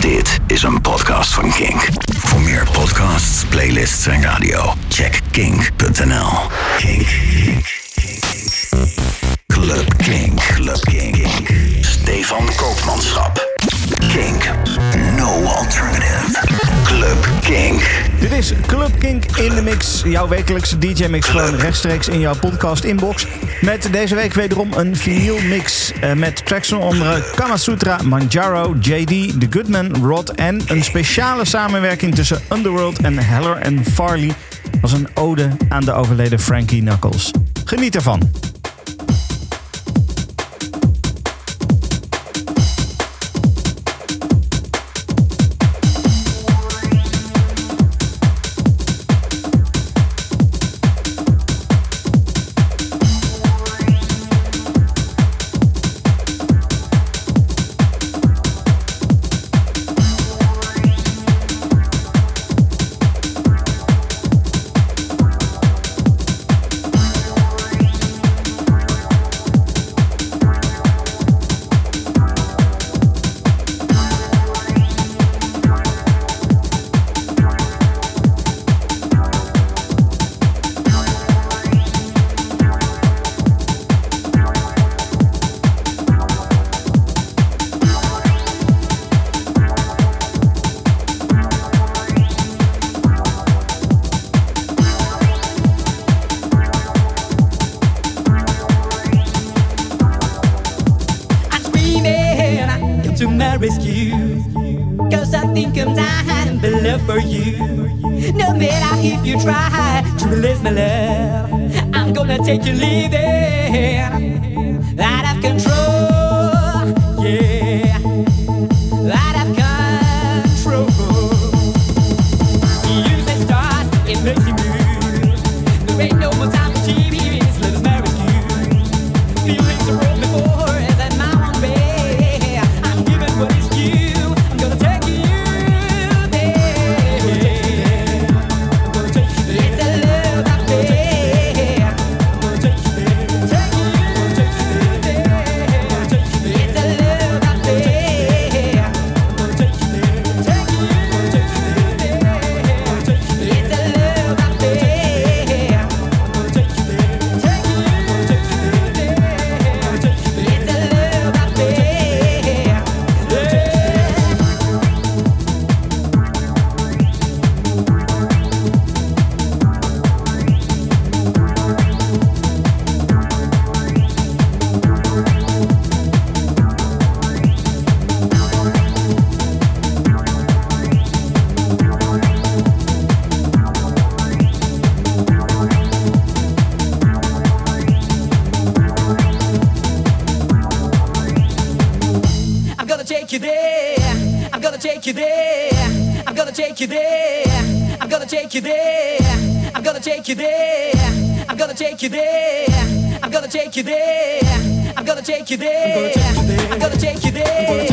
Dit is een podcast van Kink. Voor meer podcasts, playlists en radio, check kink.nl. Kink. Club Kink. Club Kink. Stefan Koopmanschap. Kink. No alternative. Club Kink. Dit is Club Kink in de Mix, jouw wekelijkse DJ-mix gewoon rechtstreeks in jouw podcast-inbox. Met deze week wederom een vinyl-mix uh, met tracks van onder Kama Sutra, Manjaro, JD, The Goodman, Rod en een speciale samenwerking tussen Underworld en Heller en Farley als een ode aan de overleden Frankie Knuckles. Geniet ervan! No matter if you try to release my love, I'm gonna take you leaving. take you there. I'm gonna take you there. I'm gonna take you there. I'm gonna take you there. I'm gonna take you there. I'm gonna take you there.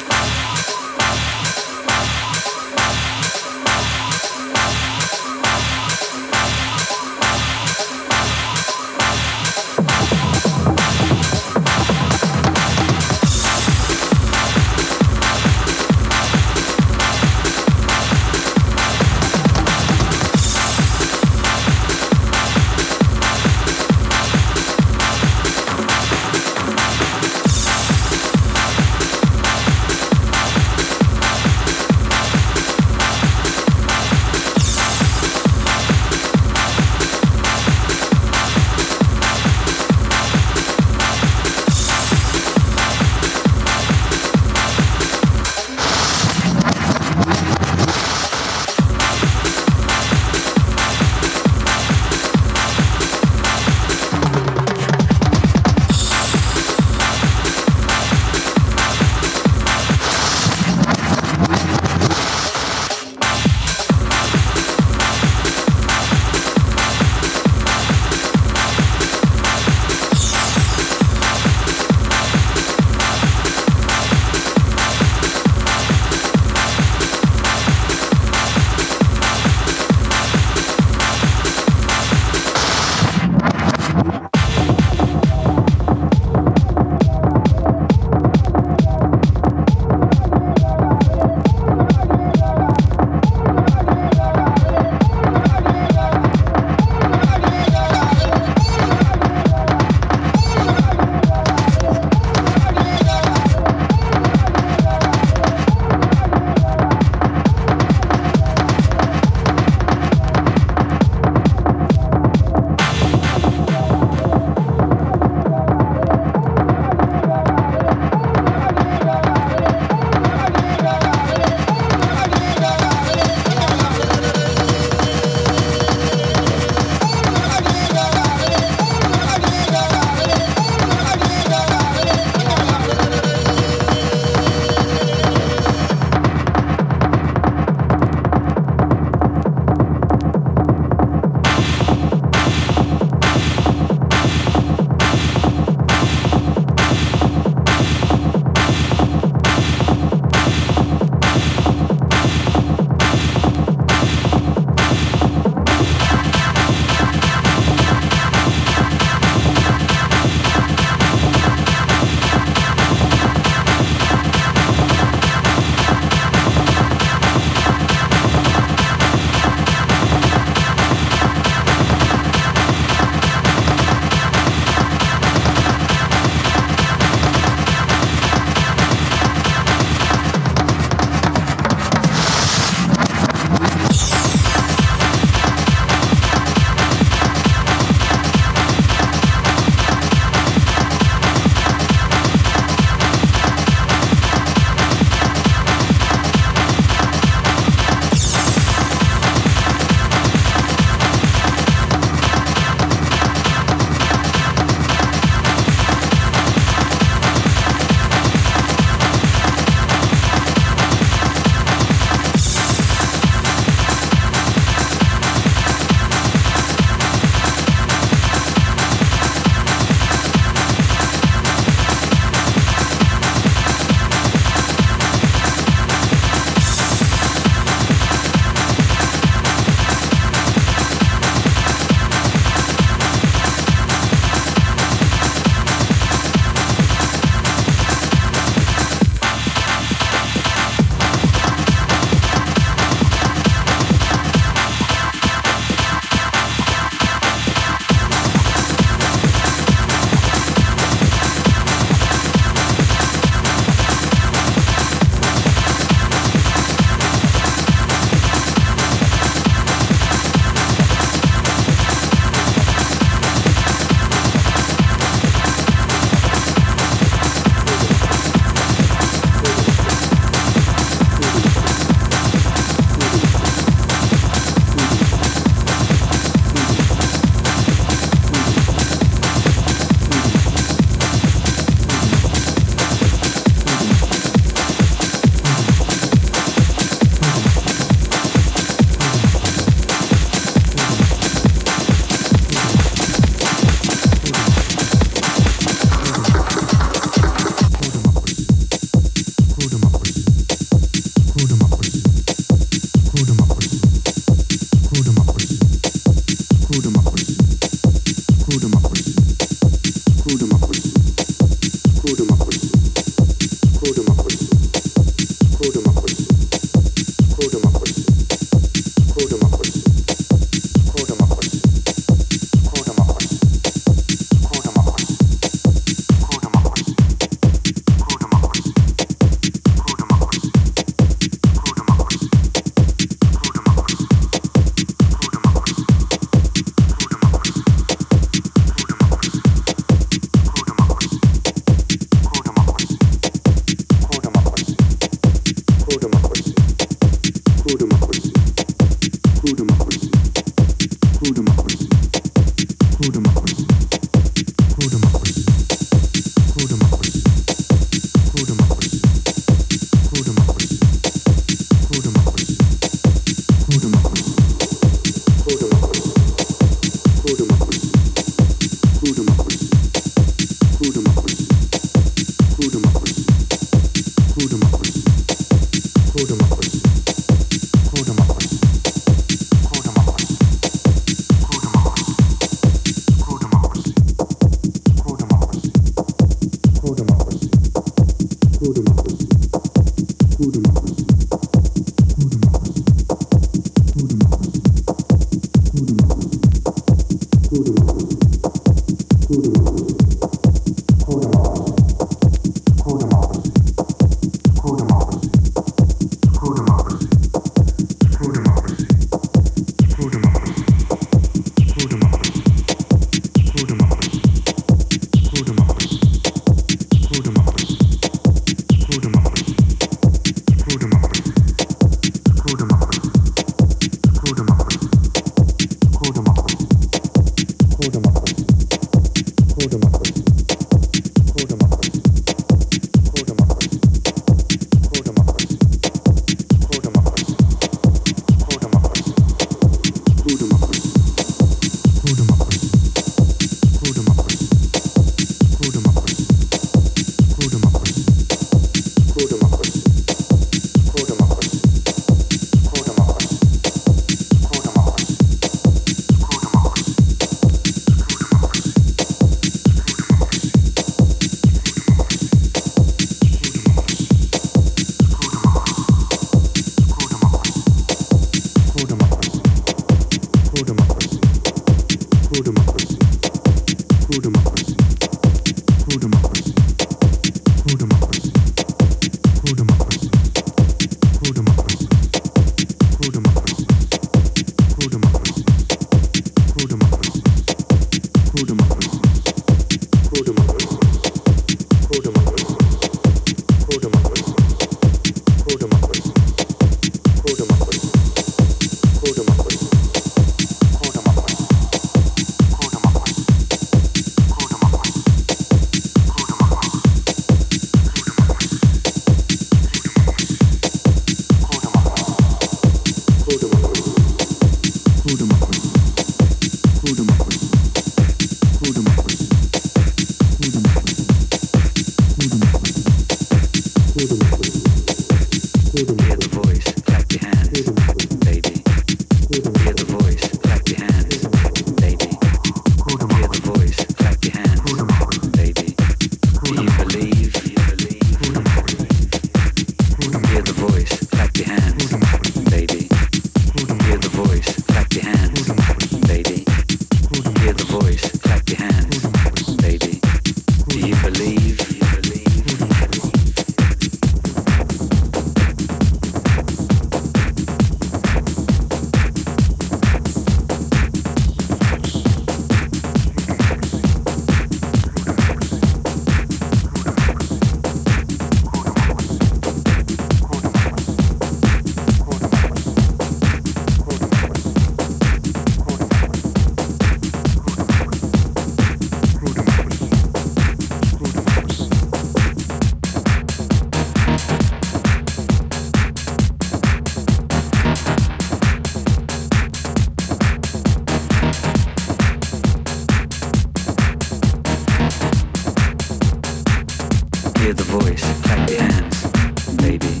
clap your hands, baby.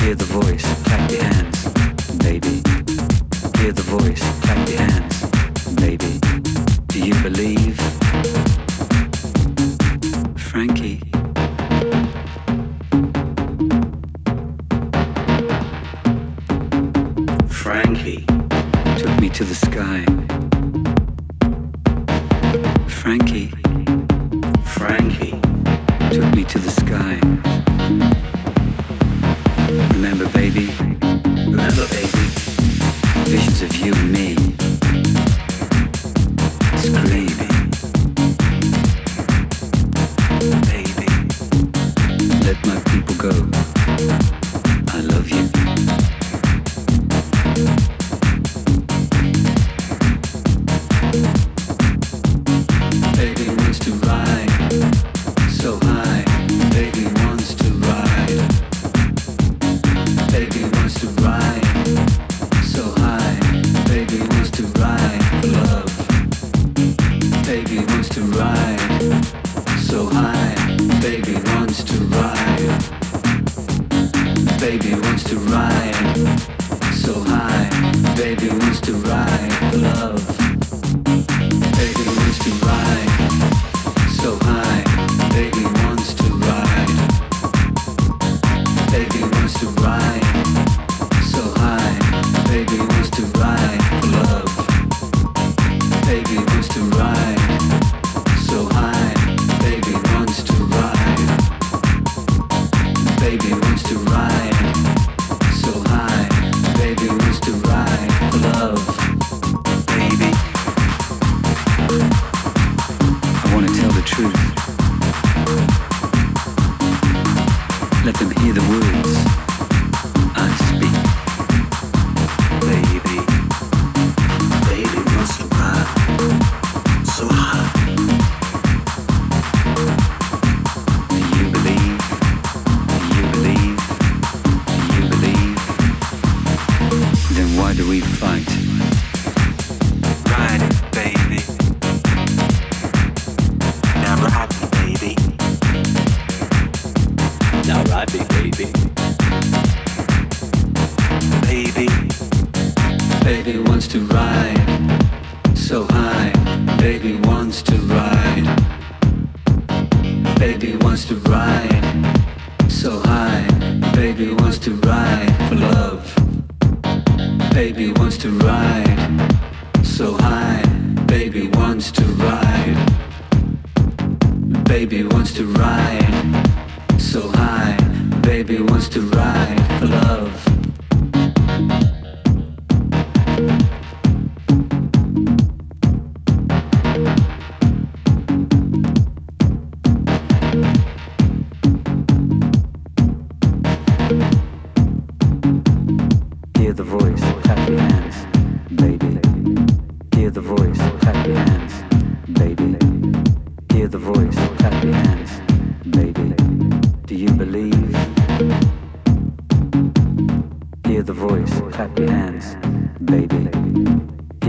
Hear the voice, clap your hands, baby. Hear the voice, clap your hands.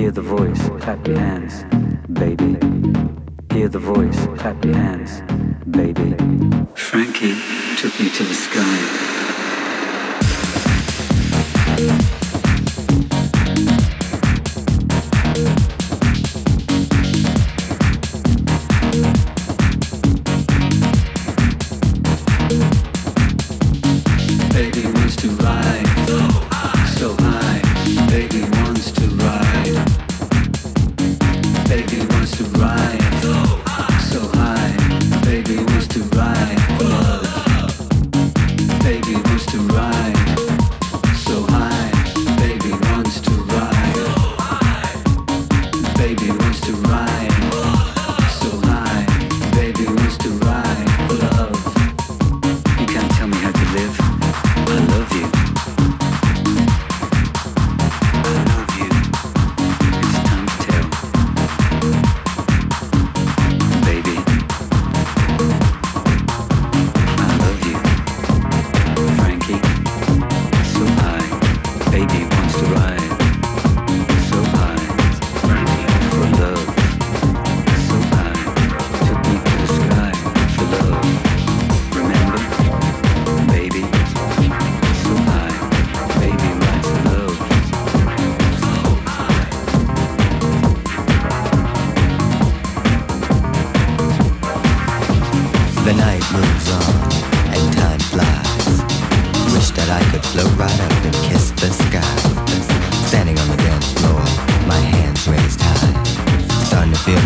Hear the voice, clap your hands, baby. Hear the voice, clap your hands, baby. Frankie took me to the sky.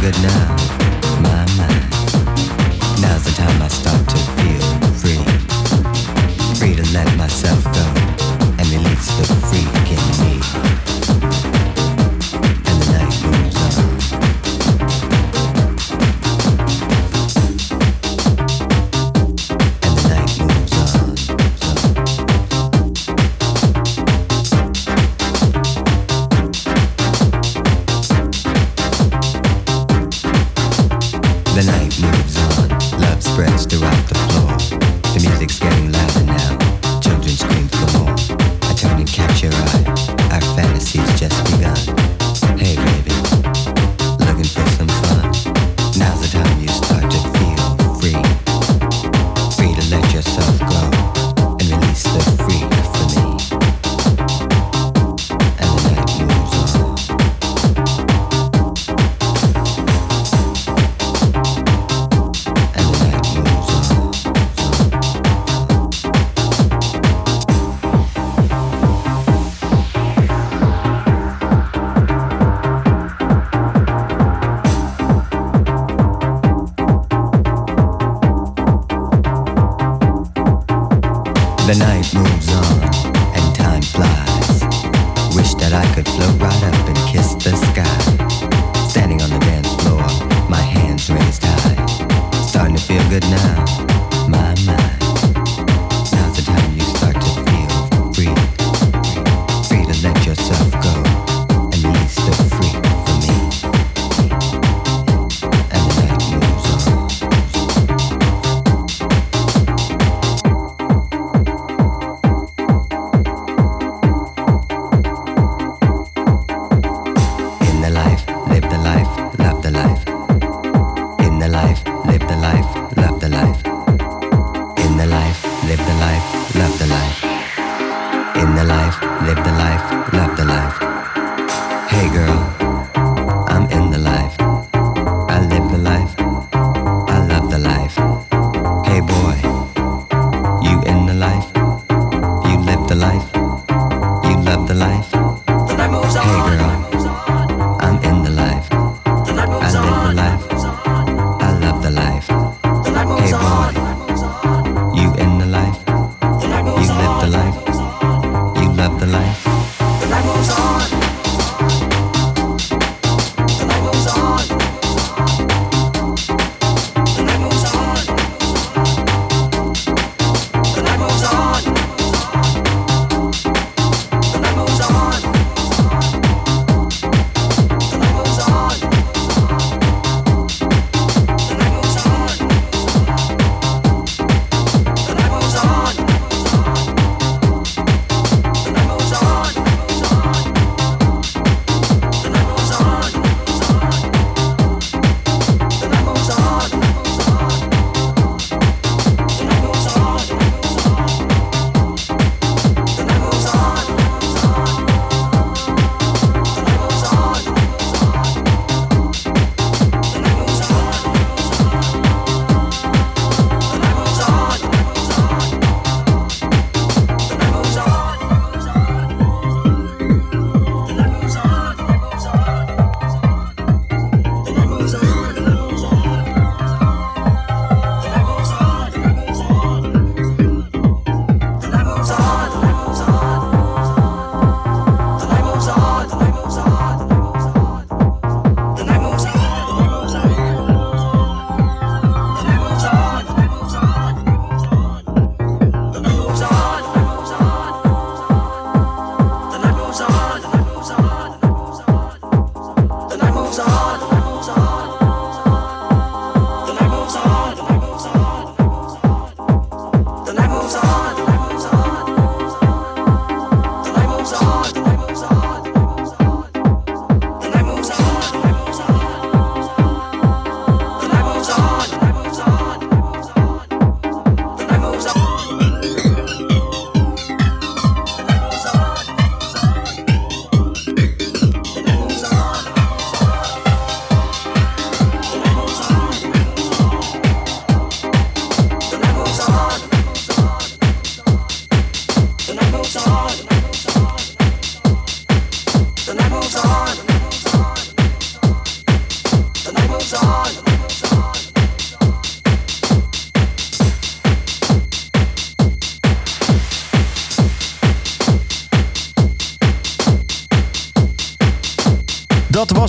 good now, my mind. Now's the time I start to feel free, free to let myself go.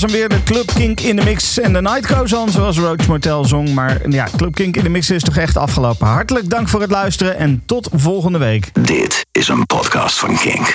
Was hem weer, de Club Kink in de mix. En de night goes zoals Roach Motel zong. Maar ja, Club Kink in de mix is toch echt afgelopen. Hartelijk dank voor het luisteren en tot volgende week. Dit is een podcast van Kink.